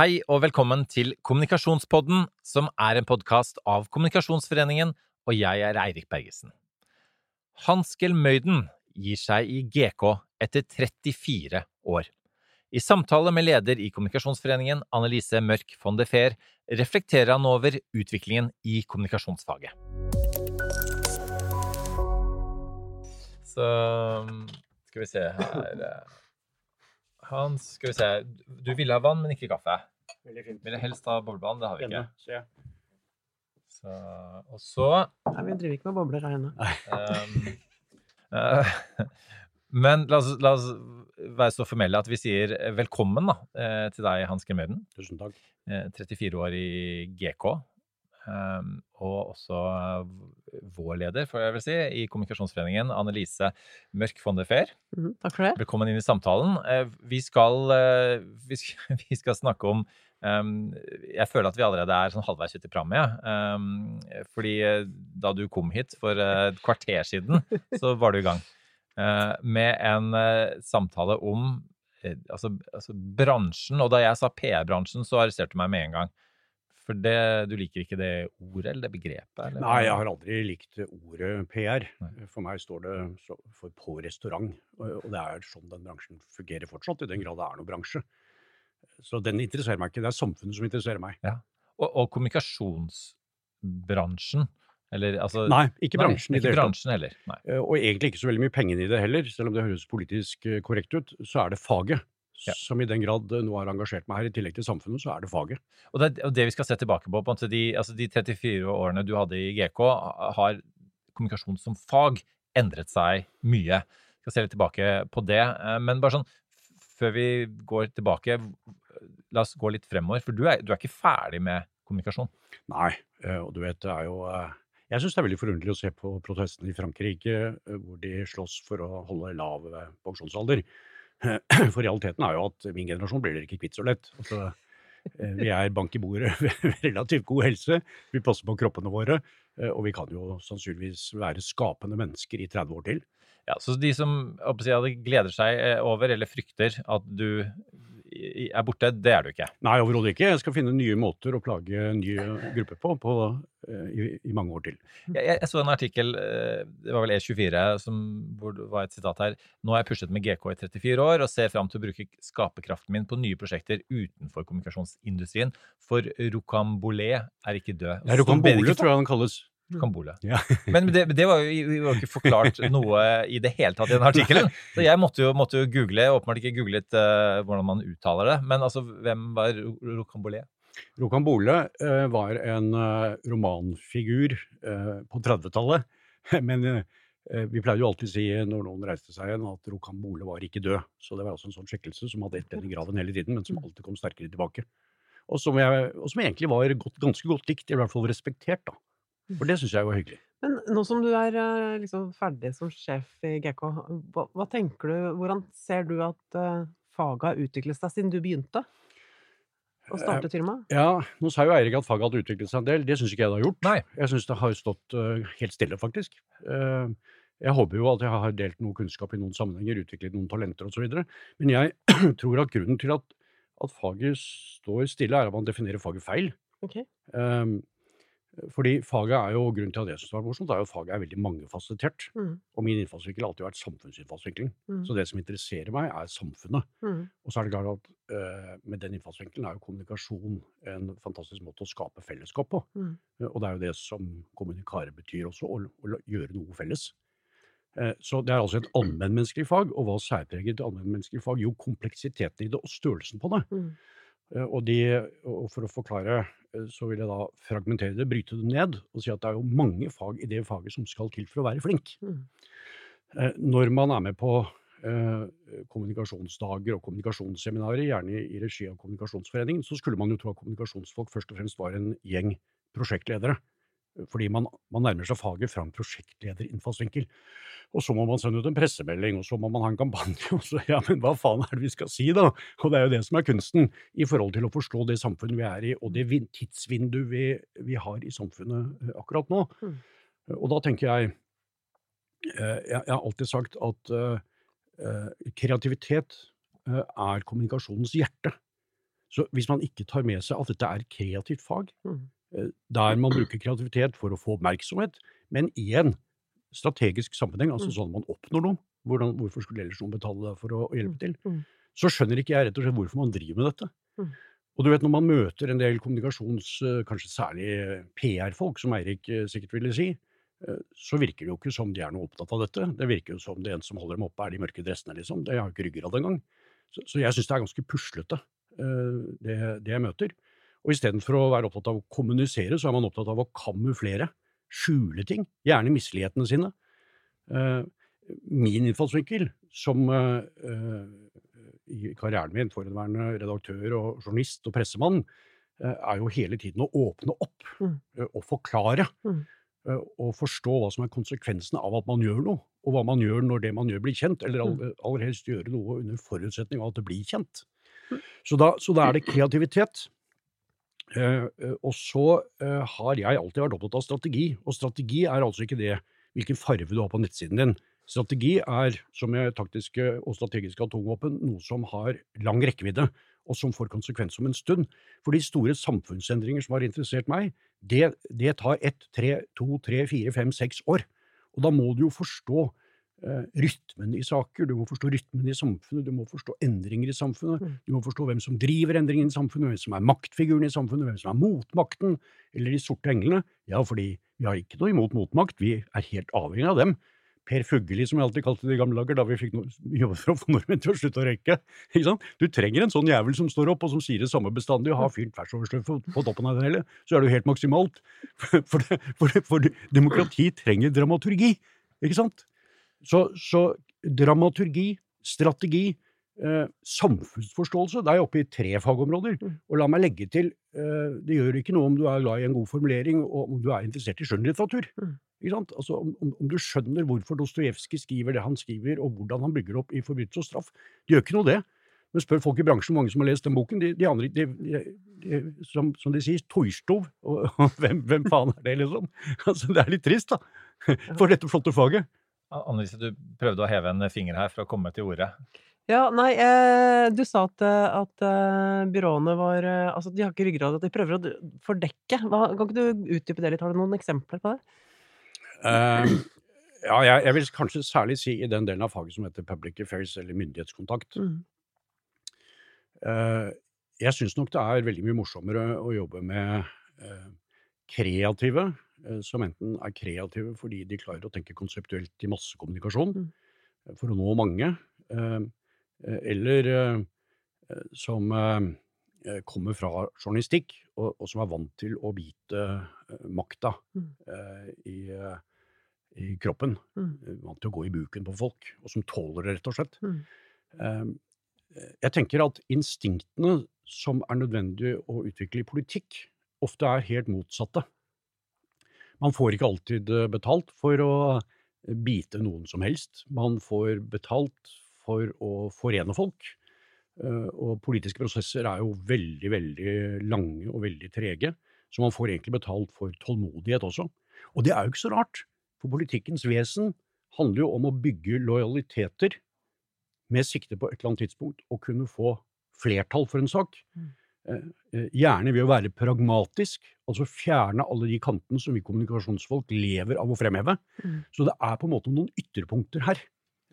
Hei og velkommen til Kommunikasjonspodden, som er en podkast av Kommunikasjonsforeningen, og jeg er Eirik Bergesen. Hanskel Møyden gir seg i GK etter 34 år. I samtale med leder i Kommunikasjonsforeningen, Annelise Mørk von de Feer, reflekterer han over utviklingen i kommunikasjonsfaget. Så skal vi se her eh, Hans, skal vi se Du ville ha vann, men ikke kaffe. Veldig fint. Ville helst ha boblevann. Det har vi ikke. Denne, ja. Så, og så Nei, vi driver ikke med bobler her inne. um, uh, Men la oss, la oss være så formelle at vi sier velkommen da, eh, til deg, Hans Gemøyden. Tusen takk. Eh, 34 år i GK. Um, og også eh, vår leder, får jeg vel si, i Kommunikasjonsforeningen, Annelise Mørk von der Feer. Mm, takk for det. Velkommen inn i samtalen. Eh, Vi skal, eh, vi skal, vi skal snakke om um, Jeg føler at vi allerede er sånn halvveis ute i programmet. ja. Um, fordi da du kom hit for et kvarter siden, så var du i gang uh, med en uh, samtale om altså, altså bransjen. Og da jeg sa PR-bransjen, så arresterte du meg med en gang. For det, du liker ikke det ordet eller det begrepet? Eller? Nei, jeg har aldri likt ordet PR. Nei. For meg står det for på restaurant, og det er sånn den bransjen fungerer fortsatt, i den grad det er noen bransje. Så den interesserer meg ikke, det er samfunnet som interesserer meg. Og, og kommunikasjonsbransjen? Eller altså Nei, ikke bransjen Nei, ikke bransjen heller. Nei. Eh, Og egentlig ikke så veldig mye penger i det heller, selv om det høres politisk eh, korrekt ut. Så er det faget. Ja. Som i den grad eh, nå har engasjert meg her, i tillegg til samfunnet, så er det faget. Og det, og det vi skal se tilbake på, på de, altså de 34 årene du hadde i GK, har kommunikasjon som fag endret seg mye. Vi skal se litt tilbake på det. eh, Men bare sånn, før vi går tilbake, la oss gå litt fremover. For du er, du er ikke ferdig med kommunikasjon. Nei, eh, og du vet, det er jo Jeg syns det er veldig forunderlig å se på protestene i Frankrike, hvor de slåss for å holde lav pensjonsalder. For realiteten er jo at min generasjon blir dere ikke kvitt så lett. Altså, eh, vi er bank i bordet relativt god helse, vi passer på kroppene våre, eh, og vi kan jo sannsynligvis være skapende mennesker i 30 år til. Ja, så de som jeg gleder seg eh, over, eller frykter at du er borte, det er du ikke. Nei, overhodet ikke. Jeg skal finne nye måter å plage nye grupper på, på eh, i, i mange år til. Jeg, jeg, så en artikkel, eh, det var vel E24, som, hvor det var et sitat her. Nå har jeg pushet med GK i 34 år og ser fram til å bruke skaperkraften min på nye prosjekter utenfor kommunikasjonsindustrien. For Rocambole er ikke død. Ja, er Rocambole, tror jeg den kalles. Rocambole. Ja. Men det, det var jo vi var ikke forklart noe i det hele tatt i den artikkelen. Så jeg måtte jo, måtte jo google, åpenbart ikke googlet uh, hvordan man uttaler det. Men altså, hvem var Ro- Rocambole? Rocambole eh, var en uh, romanfigur på 30-tallet. Men vi pleide jo alltid å si når noen reiste seg igjen, at Rocambole var ikke død. Så det var altså en sånn skikkelse som hadde ett ben i graven hele tiden, men som alltid kom sterkere tilbake. Og som, jeg, og som egentlig var godt, ganske godt likt, i hvert fall respektert, da. For det syns jeg var hyggelig. Men nå som du er eh, liksom ferdig som sjef i GK, hva, hva tenker du, hvordan ser du at uh, faget har utviklet seg siden du begynte å starte firma? Ja, nå sa jo Eirik at faget hadde utviklet seg en del. Det syns ikke jeg det har gjort. Nei. Jeg syns det har stått uh, helt stille, faktisk. Uh, jeg håper jo at jeg har delt noe kunnskap i noen sammenhenger, utviklet noen talenter osv. Men jeg tror at grunnen til at, at faget står stille, er at man definerer faget feil. Ok. Um, fordi faget er jo, grunnen til at jeg syns det var morsomt, er jo at faget er veldig mangefasettert. Mm. Og min innfallsvinkel har alltid vært samfunnsinnfallsvinkelen. Mm. Så det som interesserer meg, er samfunnet. Mm. Og så er det klart at uh, med den innfallsvinkelen er jo kommunikasjon en fantastisk måte å skape fellesskap på. Mm. Eh, og det er jo det som kommunikare betyr også, å, å gjøre noe felles. Uh, så det er altså et allmennmenneskelig fag, og hva særpreger et allmennmenneskelig fag? Jo, kompleksiteten i det og størrelsen på det. Eh, Og, de, og for å forklare, eh, så vil jeg da fragmentere det, bryte det ned, og si at det er jo mange fag i det faget som skal til for å være flink. Mm. Eh, Når man er med på kommunikasjonsdager og kommunikasjonsseminarer, gjerne i, i regi av Kommunikasjonsforeningen, så skulle man jo tro at kommunikasjonsfolk først og fremst var en gjeng prosjektledere. Fordi man, man nærmer seg faget fra en prosjektlederinnfallsvinkel. Og så må man sende ut en pressemelding, og så må man ha en kampanje. Og så, ja, men hva faen er det vi skal si, da? Og det er jo det som er kunsten, i forhold til å forstå det samfunnet vi er i, og det tidsvinduet vi, vi har i samfunnet eh, akkurat nå. Mm. Og da tenker jeg eh, Jeg, har alltid sagt at eh, kreativitet er kommunikasjonens hjerte. Så hvis man ikke tar med seg at dette er kreativt fag, Mm. Eh, der man bruker kreativitet for å få oppmerksomhet, men i en strategisk sammenheng, altså Mm. sånn man oppnår noe, hvordan, hvorfor skulle ellers noen betale deg for å, hjelpe til, Mm. så skjønner ikke jeg rett og slett hvorfor man driver med dette. Mm. Og du vet, når man møter en del kommunikasjons, eh, kanskje særlig eh, PR-folk, som Eirik sikkert ville si, så virker det jo ikke som de er noe opptatt av dette. Det virker jo som det eneste som holder dem oppe, er de mørke dressene, liksom. Det har jo ikke ryggrad engang. Så, så jeg syns det er ganske puslete, det, det jeg møter. Og istedenfor å være opptatt av å kommunisere, så er man opptatt av å kamuflere, skjule ting, gjerne mislighetene sine. Eh, Min innfallsvinkel som eh, i karrieren min forhenværende redaktør og journalist og pressemann, eh, er jo hele tiden å åpne opp Mm. og forklare. Mm. Og forstå hva som er konsekvensene av at man gjør noe, og hva man gjør når det man gjør blir kjent, eller aller, aller helst gjøre noe under forutsetning av at det blir kjent. Så da, så da er det kreativitet. Eh, eh, og så eh, har jeg alltid vært opptatt av strategi, og strategi er altså ikke det hvilken farge du har på nettsiden din. Strategi er, som med taktiske og strategiske atomvåpen, noe som har lang rekkevidde, og som får konsekvens om en stund. For de store samfunnsendringer som har interessert meg, det, det tar ett, tre, to, tre, fire, fem, seks år. Og da må du jo forstå rytmen i saker, du må forstå rytmen i samfunnet, du må forstå endringer i samfunnet, Mm. du må forstå hvem som driver endringene i samfunnet, hvem som er maktfiguren i samfunnet, hvem som er motmakten, eller de sorte englene. Ja, fordi vi har ikke noe imot motmakt, vi er helt avhengig av dem. Per Fugelli, som jeg alltid kalte det i gamle dager, da vi fikk noe, jobbet for å få nordmenn til å slutte å røyke. Du trenger en sånn jævel som står opp og som sier det samme bestandig, og har fylt tvers på, på toppen av det hele, så er det jo helt maksimalt. For, det, for, det, for det, demokrati trenger dramaturgi, ikke sant? Så, så dramaturgi, strategi, eh, samfunnsforståelse, Det er jeg oppe i tre fagområder. Mm. Og la meg legge til, eh, det gjør ikke noe om du er glad i en god formulering, og om du er interessert i skjønnlitteratur. Mm. Ikke sant? Altså, om, om, du skjønner hvorfor Dostojevskij skriver det han skriver, og hvordan han bygger opp i forbrytelse og straff, det gjør ikke noe det. Men spør folk i bransjen, mange som har lest den boken, de, de andre, de, de, som, som de sier, Toistov, og, og hvem, hvem faen er det, liksom? Altså, det er litt trist, da, for dette flotte faget. Annelise, du prøvde å heve en finger her for å komme til ordet. Ja, nei, eh, du sa at, eh, at eh, byråene var Altså, de har ikke ryggrad, at de prøver å fordekke. Hva, kan ikke du utdype det litt? Har du noen eksempler på det? Eh, ja, jeg, jeg vil kanskje særlig si i den delen av faget som heter public affairs, eller myndighetskontakt. Mm. Uh, jeg syns nok det er veldig mye morsommere å jobbe med uh, kreative, som enten er kreative fordi de klarer å tenke konseptuelt i massekommunikasjon Mm. eh, for å nå mange, eh, eh, eller eh, eh, som eh, eh, kommer fra journalistikk, og, og som er vant til å bite eh, makta Mm. eh, i, eh, i kroppen. Mm. eh, Vant til å gå i buken på folk, og som tåler det, rett og slett. Eh, Jeg tenker at instinktene som er nødvendig å utvikle i politikk, ofte er helt motsatte. Man får ikke alltid eh, betalt for å bite noen som helst. Man får betalt for å forene folk. Eh, Og politiske prosesser er jo veldig, veldig lange og veldig trege. Så man får egentlig betalt for tålmodighet også. Og det er jo ikke så rart, for politikkens vesen handler jo om å bygge lojaliteter med sikte på et eller annet tidspunkt å kunne få flertall for en sak. Mm. Eh, eh, Gjerne ved å være pragmatisk, altså fjerne alle de kantene som vi kommunikasjonsfolk lever av å fremheve. Mm. Så det er på en måte noen ytterpunkter her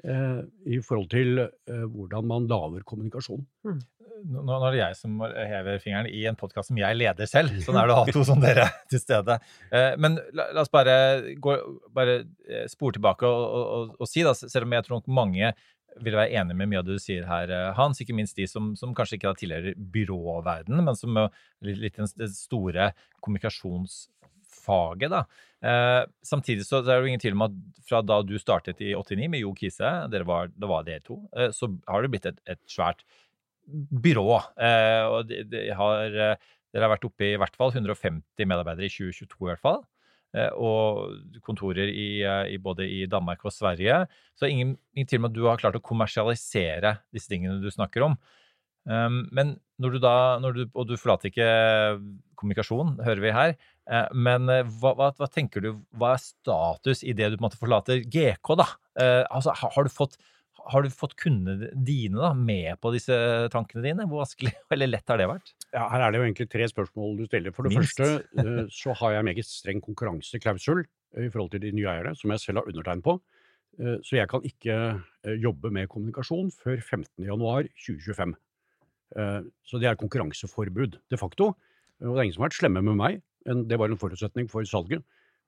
eh, i forhold til eh, hvordan man lager kommunikasjon. Nå nå er det jeg som hever fingeren i en podkast som jeg leder selv. Sånn er det å ha to som dere til stede. Eh, Men la, la oss bare, gå, bare eh, spore tilbake og, og, og, og si, da, selv om jeg tror nok mange vil være enig med mye av det du sier her, eh, Hans. Ikke minst de som, som kanskje ikke da tilhører byråverdenen, men som er litt, litt det store kommunikasjonsfaget. da. Eh, samtidig så er det jo ingen tvil om at fra da du startet i 89 med Jo Kise, var, det var dere to, eh, så har det blitt et, et svært byrå. Eh, og de, de har, eh, dere har vært oppe i i hvert fall 150 medarbeidere i 2022 i hvert fall. Eh, og kontorer i, eh, i både i Danmark og Sverige. Så ingen, tvil om at du har klart å kommersialisere disse tingene du snakker om. Um, men når du da, når du, og du forlater ikke kommunikasjon, hører vi her, eh, men hva, hva, hva tenker du, hva er status i det du på en måte forlater GK, da? Altså, har du fått har du fått kundene dine da, med på disse tankene dine? Hvor vanskelig eller lett har det vært? Ja, her er det jo egentlig tre spørsmål du stiller. For det Minst. første eh, så har jeg meget streng konkurranseklausul i forhold til de nye eierne, som jeg selv har undertegnet på. Eh, Så jeg kan ikke eh, jobbe med kommunikasjon før 15.1.2025. Eh, Så det er konkurranseforbud de facto. Og det er ingen som har vært slemme med meg. Det var en forutsetning for salget.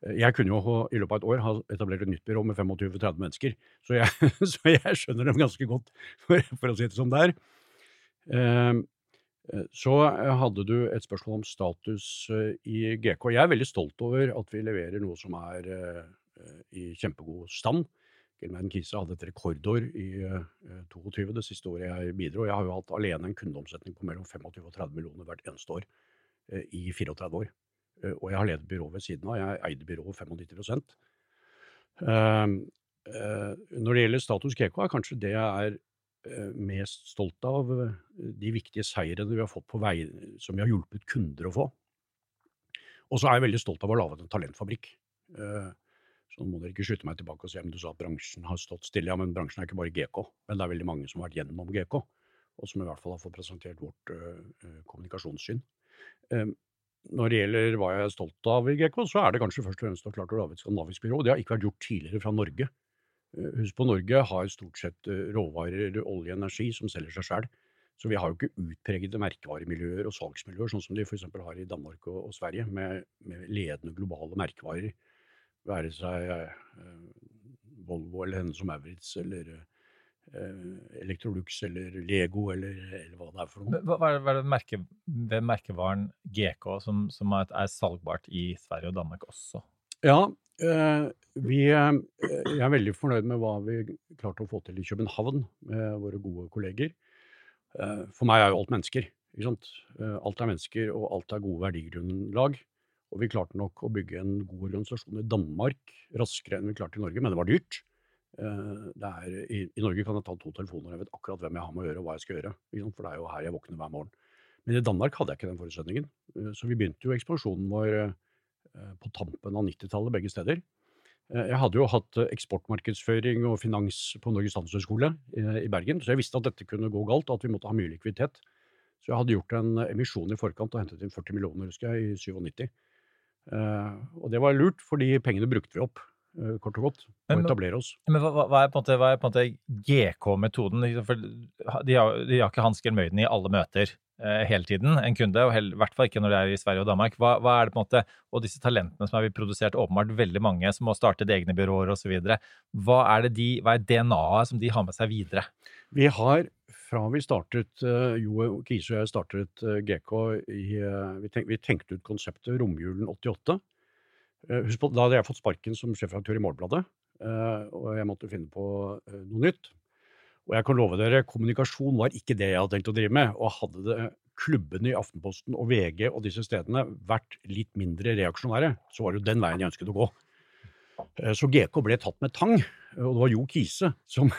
Eh, Jeg kunne jo i løpet av et år ha etablert et nytt byrå med 25-30 mennesker, så jeg, så jeg skjønner dem ganske godt, for, for å si det som det er. Eh, Så eh, hadde du et spørsmål om status eh, i GK. Jeg er veldig stolt over at vi leverer noe som er i kjempegod stand. Gilman Kise hadde et rekordår i eh, 22, det siste året jeg bidro. Jeg har jo hatt alene en kundeomsetning på mellom 25 og 30 millioner hvert eneste år i 34 år. Og jeg har ledet byrået ved siden av. Jeg eide byrået 95 um, eh, Når det gjelder status GK, er kanskje det jeg er mest stolt av eh, de viktige seirene vi har fått på vei, som vi har hjulpet kunder å få. Og så er jeg veldig stolt av å ha laget en talentfabrikk. Eh, Så nå må dere ikke skyte meg tilbake og si om du sa at bransjen har stått stille. Ja, men bransjen er ikke bare GK, men det er veldig mange som har vært gjennom GK, og som i hvert fall har fått presentert vårt eh, eh, kommunikasjonssyn. Eh, Når det gjelder hva jeg er stolt av i GK, så er det kanskje først og fremst å ha klart å lage et skandinavisk byrå. Det har ikke vært gjort tidligere fra Norge. Husk på Norge har stort sett eh, råvarer, olje og energi som selger seg sjøl. Så vi har jo ikke utpregede merkevaremiljøer og salgsmiljøer, sånn som de f.eks. har i Danmark og, og Sverige, med, med ledende globale merkevarer. Være seg eh, Volvo eller Hennes og Maurits eller eh, Electrolux eller Lego eller, eller hva det er for noe. Hva hva er det merke, ved merkevaren GK som, som er, er salgbart i Sverige og Danmark også? Ja, eh, vi, eh, jeg er veldig fornøyd med hva vi klarte å få til i København med våre gode kolleger. Eh, For meg er jo alt mennesker. Ikke sant? Alt er mennesker, og alt er gode verdigrunnlag. Og vi klarte nok å bygge en god organisasjon i Danmark raskere enn vi klarte i Norge, men det var dyrt. Er, i, I Norge kan jeg ta to telefoner, jeg vet akkurat hvem jeg har med å gjøre og hva jeg skal gjøre. For det er jo her jeg våkner hver morgen. Men i Danmark hadde jeg ikke den forutsetningen. Så vi begynte jo ekspansjonen vår på tampen av 90-tallet begge steder. Eh, Jeg hadde jo hatt eh, eksportmarkedsføring og finans på Norges handelshøyskole eh, i Bergen, så jeg visste at dette kunne gå galt, og at vi måtte ha mye likviditet. Så jeg hadde gjort en emisjon i forkant og hentet inn 40 millioner, husker jeg, i 97. Eh, Og det var lurt, fordi pengene brukte vi opp, eh, kort og godt, og etablere oss. Men hva, hva- er på en måte, måte GK-metoden? Liksom, de har, de har ikke Hans Gelmøyden i alle møter eh, hele tiden, en kunde, og i hvert fall ikke når det er i Sverige og Danmark. Hva, hva er det på en måte, Og disse talentene som er produsert, åpenbart veldig mange som må starte egne byråer osv. Hva er det de, hva er DNA-et som de har med seg videre? Vi har, fra vi startet, eh, Jo Kise og jeg startet eh, GK i eh, vi, tenk, vi tenkte ut konseptet romjulen 88. Eh, Husk på, Da hadde jeg fått sparken som sjefredaktør i Målbladet, eh, og jeg måtte finne på eh, noe nytt. Og jeg kan love dere, kommunikasjon var ikke det jeg hadde tenkt å drive med. Og hadde det klubbene i Aftenposten og VG og disse stedene vært litt mindre reaksjonære, så var det jo den veien jeg ønsket å gå. Eh, Så GK ble tatt med tang, og det var Jo Kise som,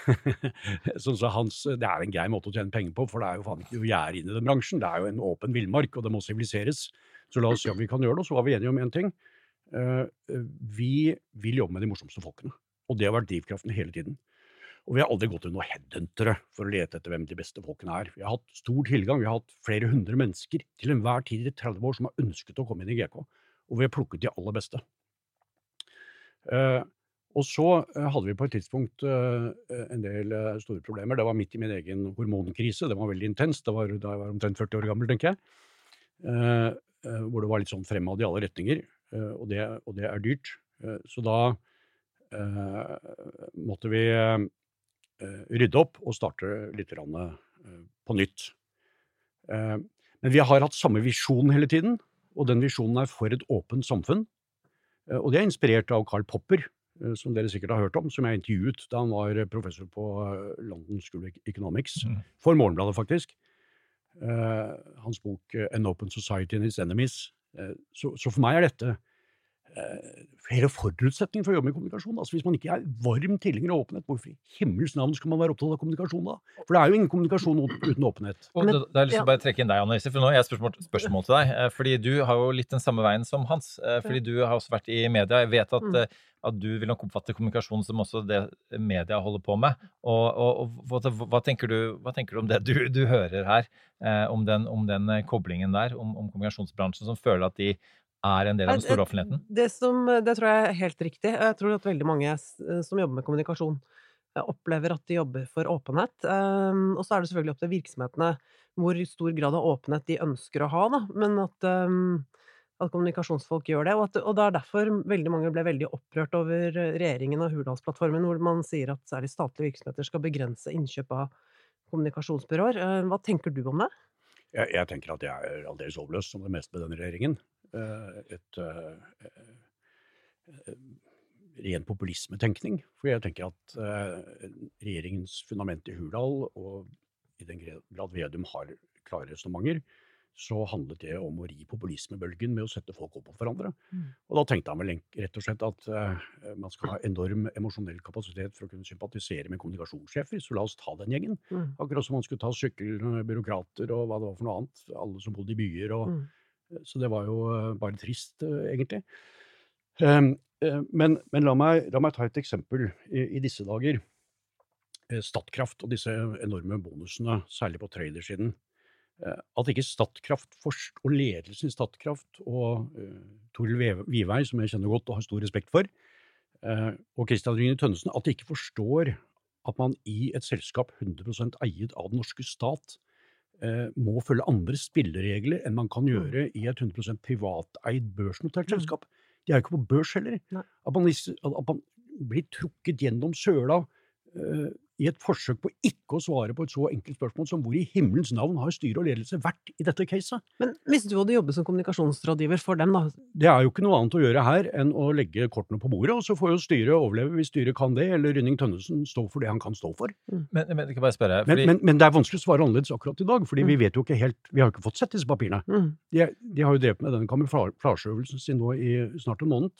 som sa hans det er en grei måte å tjene penger på, for det er jo faen ikke noe gjerde inn i den bransjen. Det er jo en åpen villmark, og det må siviliseres. Så la oss se om vi kan gjøre det. Og så var vi enige om én ting. Eh, Vi vil jobbe med de morsomste folkene. Og det har vært drivkraften hele tiden. Og vi har aldri gått til noen headhuntere for å lete etter hvem de beste folkene er. Vi har hatt stor tilgang. Vi har hatt flere hundre mennesker til enhver tid i 30 år som har ønsket å komme inn i GK. Og vi har plukket de aller beste. Eh, og så eh, hadde vi på et tidspunkt eh, en del store problemer. Det var midt i min egen hormonkrise. Det var veldig intenst. Det var da jeg var omtrent 40 år gammel, tenker jeg. Hvor det var litt sånn fremad i alle retninger. og, det, og det er dyrt. Så da måtte vi rydde opp og starte litt eh, på nytt. Eh, men vi har hatt samme visjon hele tiden, og den visjonen er for et åpent samfunn. Eh, Og det er inspirert av Karl Popper, eh, som dere sikkert har hørt om, som jeg intervjuet da han var professor på eh, London School of Economics, Mm. for Morgenbladet faktisk. Eh, hans bok eh, 'An Open Society and Its Enemies'. Eh, så, for meg er dette eh, hele forutsetningen for å jobbe med kommunikasjon. Altså Hvis man ikke er varm tilhenger av åpenhet, hvorfor i himmels navn skal man være opptatt av kommunikasjon da? For det er jo ingen kommunikasjon uten åpenhet. Og det, da, er lyst til å bare trekke inn deg, Anne Lise, for nå har jeg spørsmål, spørsmål til deg. eh, Fordi du har jo litt den samme veien som Hans. eh, Fordi du har også vært i media. Jeg vet at, Mm. eh, at du vil nok oppfatte kommunikasjon som også det media holder på med. Og, og, og hva, hva, tenker du, hva tenker du om det du, du hører her? Eh, om, den, om den eh, koblingen der, om, om kommunikasjonsbransjen som føler at de er en del av den store offentligheten? Det, som, det tror jeg er helt riktig. Jeg tror at veldig mange som jobber med kommunikasjon, eh, opplever at de jobber for åpenhet. Um, og så er det selvfølgelig opp til virksomhetene hvor stor grad av åpenhet de ønsker å ha, da. Men at, um, at kommunikasjonsfolk gjør det. Og, at, og det er derfor veldig mange ble veldig opprørt over regjeringen og Hurdalsplattformen, hvor man sier at særlig statlige virksomheter skal begrense innkjøp av kommunikasjonsbyråer. Eh, Hva tenker du om det? Jeg, jeg tenker at jeg er aldeles overløs som det meste med denne regjeringen. Eh, Et eh, eh, ren populismetenkning. For jeg tenker at regjeringens fundament i Hurdal, og i den grad Vedum har klare resonnementer, så handlet det om å ri populismebølgen med å sette folk opp mot hverandre. Mm. Og da tenkte han vel rett og slett at man skal ha enorm emosjonell kapasitet for å kunne sympatisere med kommunikasjonssjefer, så la oss ta den gjengen. Mm. Akkurat som man skulle ta sykkelbyråkrater og hva det var for noe annet. Alle som bodde i byer. Og, Mm. Så det var jo eh, bare trist, eh, egentlig. Um, eh, men men la, meg, la meg ta et eksempel i, i disse dager. Statkraft og disse enorme bonusene, særlig på tradersiden. At ikke Statkraft og ledelsen i Statkraft og uh, Toril Vivei, som jeg kjenner godt og har stor respekt for, uh, og Christian Rygne Tønnesen, at de ikke forstår at man i et selskap 100 eiet av den norske stat må følge andre spilleregler enn man kan gjøre i et 100 privateid børsnotert selskap. De er jo ikke på børs heller. At man, at at man blir trukket gjennom søla eh, i et forsøk på ikke å svare på et så enkelt spørsmål som hvor i himmelens navn har styre og ledelse vært i dette caset? Men hvis du hadde jobbet som kommunikasjonsrådgiver for dem, da, Det er jo ikke noe annet å gjøre her enn å legge kortene på bordet, og så får jo styret overleve hvis styret kan det, eller Rynning Tønnesen stå for det han kan stå for. Men, men jeg kan bare spørre, fordi, men, men det er vanskelig å svare annerledes akkurat i dag, fordi vi Mm. vet jo ikke helt Vi har jo ikke fått sett disse papirene. mm. De, de har jo drevet med denne kamuflasjeøvelsen sin nå i snart en måned.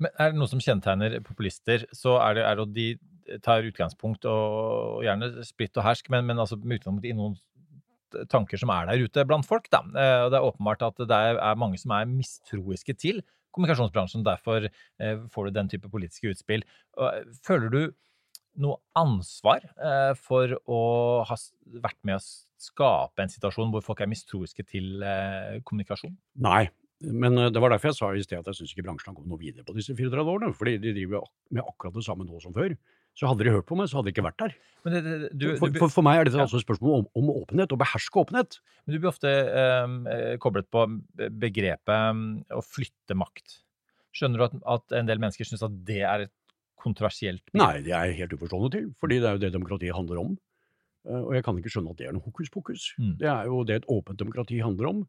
men er det noe som kjennetegner populister, så er det, er det at de tar utgangspunkt, og, og gjerne splitt og hersk, men, men altså med utgangspunkt i noen tanker som er der ute blant folk. Da. Eh, Og det er åpenbart at det er, mange som er mistroiske til kommunikasjonsbransjen. Derfor eh, får du den type politiske utspill. Eh, Føler du noe ansvar for å ha vært med å skape en situasjon hvor folk er mistroiske til kommunikasjon? Nei. Men det var derfor jeg sa i sted at jeg syns ikke bransjen har kommet noe videre på disse 34 årene. Fordi de driver med akkurat det samme nå som før. Så hadde de hørt på meg, så hadde de ikke vært der. Men det, det, du, for, for, for meg er dette Ja. altså et spørsmål om, om åpenhet, å beherske åpenhet. Men du blir ofte eh, koblet på begrepet eh, å flytte makt. Skjønner du at, at en del mennesker syns at det er et kontroversielt begrep? Nei, det er jeg helt uforstående til, fordi det er jo det demokratiet handler om. Eh, Og jeg kan ikke skjønne at det er noe hokus pokus. Mm. Det er jo det et åpent demokrati handler om.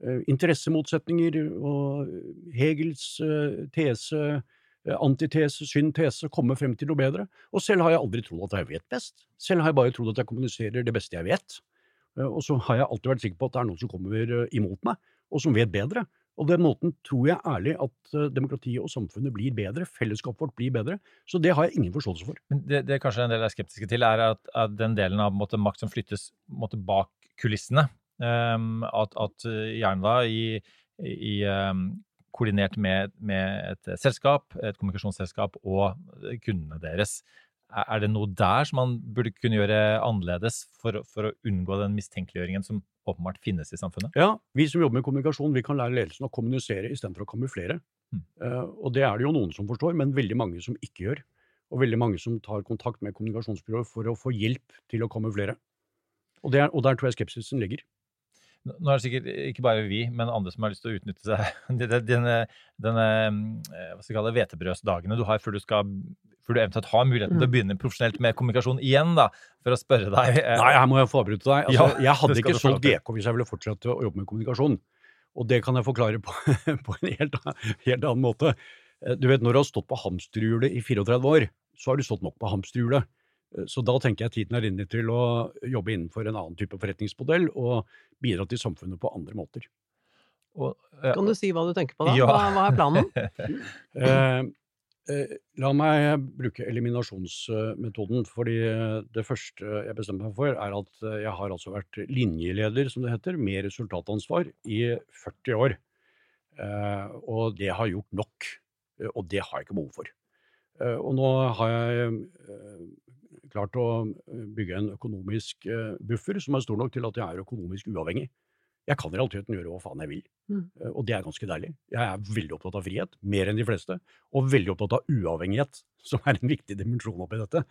Eh, Interessemotsetninger og Hegels eh, tese, antitese, syntese, komme frem til noe bedre. Og selv har jeg aldri trodd at jeg vet best. Selv har jeg bare trodd at jeg kommuniserer det beste jeg vet. Eh, Og så har jeg alltid vært sikker på at det er noen som kommer eh, imot meg, og som vet bedre. Og den måten tror jeg ærlig at eh, demokratiet og samfunnet blir bedre, fellesskapet vårt blir bedre. Så det har jeg ingen forståelse for. Men det, det kanskje en del er skeptiske til, er at, at den delen av måte, makt som flyttes måte, bak kulissene, um, at, at eh, gjerne da i, i ehm, koordinert med, med et selskap, et kommunikasjonsselskap og kundene deres. Er det noe der som man burde kunne gjøre annerledes for, for å unngå den mistenkeliggjøringen som åpenbart finnes i samfunnet? Ja, vi som jobber med kommunikasjon, vi kan lære ledelsen å kommunisere istedenfor å kamuflere. Mm. Uh, og det er det jo noen som forstår, men veldig mange som ikke gjør. Og veldig mange som tar kontakt med kommunikasjonsbyrået for å få hjelp til å kamuflere. Og, er, og der tror jeg skepsisen ligger. Nå er det sikkert ikke bare vi, men andre som har lyst til å utnytte seg denne, denne, eh, hva skal jeg kalle hvetebrødsdagene du har før du skal før du eventuelt har muligheten til å Mm. begynne profesjonelt med kommunikasjon igjen, da, for å spørre deg eh, Nei, her må jeg få avbryte deg. Altså, Ja, jeg hadde ikke solgt. GK hvis jeg ville fortsatt å jobbe med kommunikasjon. Og det kan jeg forklare på, på en helt, helt annen måte. Eh, Du vet, når du har stått på hamsterhjulet i 34 år, så har du stått nok på hamsterhjulet. Eh, Så da tenker jeg tiden er inne til å jobbe innenfor en annen type forretningsmodell og bidra til samfunnet på andre måter. Og, eh, Kan du si hva du tenker på da? Ja. Hva, hva er planen? Eh, eh, la meg bruke eliminasjonsmetoden, fordi eh, det første jeg bestemmer meg for, er at eh, jeg har altså vært linjeleder, som det heter, med resultatansvar i 40 år. Eh, og det har gjort nok, eh, og det har jeg ikke behov for. Eh, og nå har jeg eh, klart å eh, bygge en økonomisk eh, buffer som er stor nok til at jeg er økonomisk uavhengig. Jeg kan i realiteten gjøre hva faen jeg vil, Mm. eh, og det er ganske deilig. Jeg er veldig opptatt av frihet, mer enn de fleste, og veldig opptatt av uavhengighet, som er en viktig dimensjon oppi dette.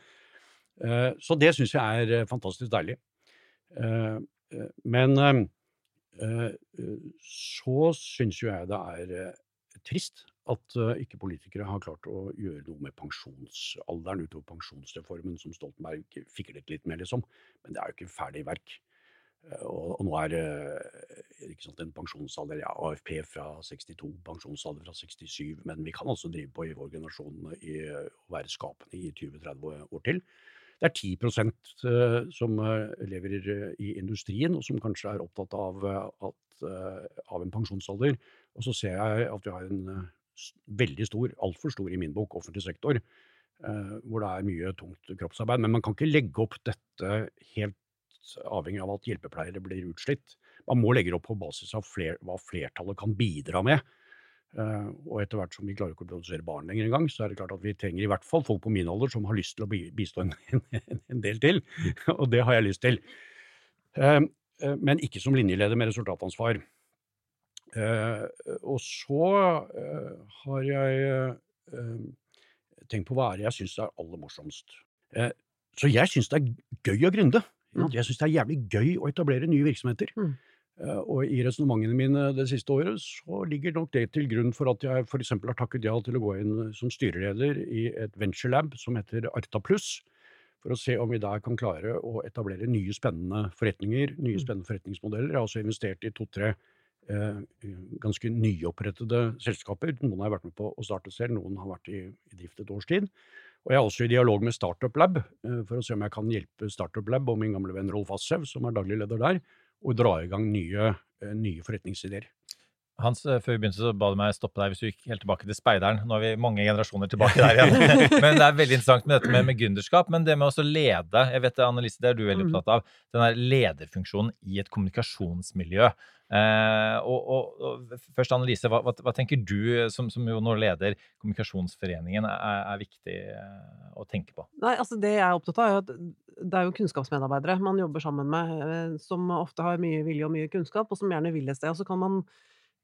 Så det syns jeg er fantastisk deilig. Men så syns jo jeg det er trist at eh, ikke politikere har klart å gjøre noe med pensjonsalderen utover pensjonsreformen, som Stoltenberg fiklet litt med, liksom. Men det er jo ikke ferdig verk. Eh, Og, nå er eh, ikke sant, en pensjonsalder, ja, AFP fra 62, pensjonsalder fra 67, men vi kan altså drive på i vår generasjon i å være skapende i 20-30 år til. Det er 10 eh, som lever i- industrien, og som kanskje er opptatt av, at, av en pensjonsalder. Og så ser jeg at vi har en veldig stor, altfor stor i min bok, offentlig sektor, eh, hvor det er mye tungt kroppsarbeid. Men man kan ikke legge opp dette helt avhengig av at hjelpepleiere blir utslitt. Man må legge det opp på basis av fler, hva flertallet kan bidra med. Eh, og etter hvert som vi klarer ikke å produsere barn lenger engang, så er det klart at vi trenger i hvert fall folk på min alder som har lyst til å bistå en, en, del til. og det har jeg lyst til. Eh, men ikke som linjeleder med resultatansvar. Eh, og så eh, har jeg eh, tenkt på hva er det jeg syns er aller morsomst. Eh, så jeg syns det er gøy å gründe. Jeg syns det er jævlig gøy å etablere nye virksomheter. Mm. Eh, og i resonnementene mine det siste året så ligger nok det til grunn for at jeg f.eks. har takket ja til å gå inn som styreleder i et venturelab som heter Arta Pluss. For å se om vi der kan klare å etablere nye spennende forretninger, nye Mm. spennende forretningsmodeller. Jeg har også investert i to-tre ganske nyopprettede selskaper. Noen har jeg vært med på å starte selv, noen har vært i, i drift et års tid. Og jeg er også i dialog med Startup Lab eh, for å se om jeg kan hjelpe Startup Lab og min gamle venn Rolf Assev, som er daglig leder der, og dra i gang nye, eh, nye forretningsideer. Hans, eh, før vi begynte, så ba du meg stoppe deg hvis du gikk helt tilbake til speideren. Nå er vi mange generasjoner tilbake der igjen. men det er veldig interessant med dette med, med gründerskap. Men det med også lede, jeg vet det, Annelise, det er du veldig Mhm. opptatt av. Den der lederfunksjonen i et kommunikasjonsmiljø. Eh, og, og, og først, Annelise, hva, hva, hva tenker du, som, som jo nå leder Kommunikasjonsforeningen, er, er viktig eh, å tenke på? Nei, altså det jeg er opptatt av, er at det er jo kunnskapsmedarbeidere man jobber sammen med, eh, som ofte har mye vilje og mye kunnskap, og som gjerne vil et sted. Og så kan man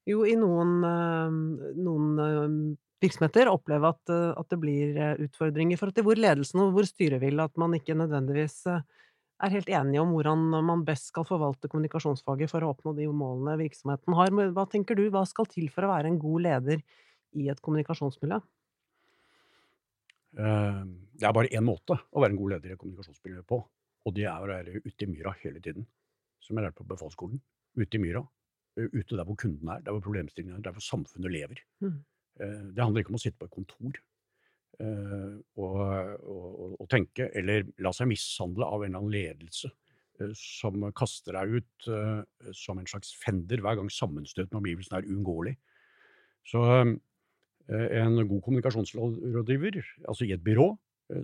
jo i noen, eh, noen eh, virksomheter oppleve at, eh, at det blir utfordringer for hvor ledelsen og hvor styret vil, at man ikke nødvendigvis er helt enige om hvordan man best skal forvalte kommunikasjonsfaget for å oppnå de målene virksomheten har. Hva tenker du, hva skal til for å være en god leder i et kommunikasjonsmiljø? Det er bare én måte å være en god leder i et kommunikasjonsmiljø på, og det er å være ute i myra hele tiden. Som jeg lærte på befalsskolen. Ute i myra. Ute der hvor kunden er, der hvor problemstillingene er, der hvor samfunnet lever. Mm. Eh, Det handler ikke om å sitte på et kontor eh, og, og, og, tenke, eller la seg mishandle av en eller annen ledelse eh, som kaster deg ut som en slags fender hver gang sammenstøt med omgivelsene er uunngåelig. Så en god kommunikasjonsrådgiver, altså i et byrå,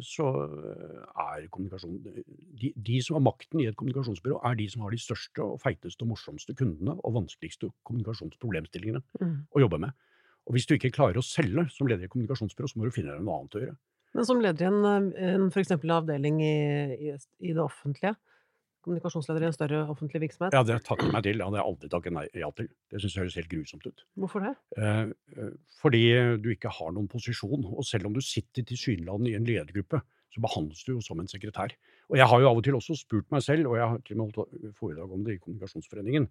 så eh, er kommunikasjon de, de som har makten i et kommunikasjonsbyrå, er de som har de største og feiteste og morsomste kundene og vanskeligste kommunikasjonsproblemstillingene Mm. å jobbe med. Og hvis du ikke klarer å selge som leder i et kommunikasjonsbyrå, så må du finne deg noe annet å gjøre. Men som leder i en, en for eksempel avdeling i, i, i det offentlige, kommunikasjonsleder i en større offentlig virksomhet, Ja, det har jeg takket meg til. Det hadde jeg aldri takket nei ja til. Det syns jeg høres helt grusomt ut. hvorfor det? Eh, eh, fordi du ikke har noen posisjon. Og selv om du sitter tilsynelatende i en ledergruppe, så behandles du jo som en sekretær. Og jeg har jo av og til også spurt meg selv, og jeg har til og med holdt foredrag om det i Kommunikasjonsforeningen,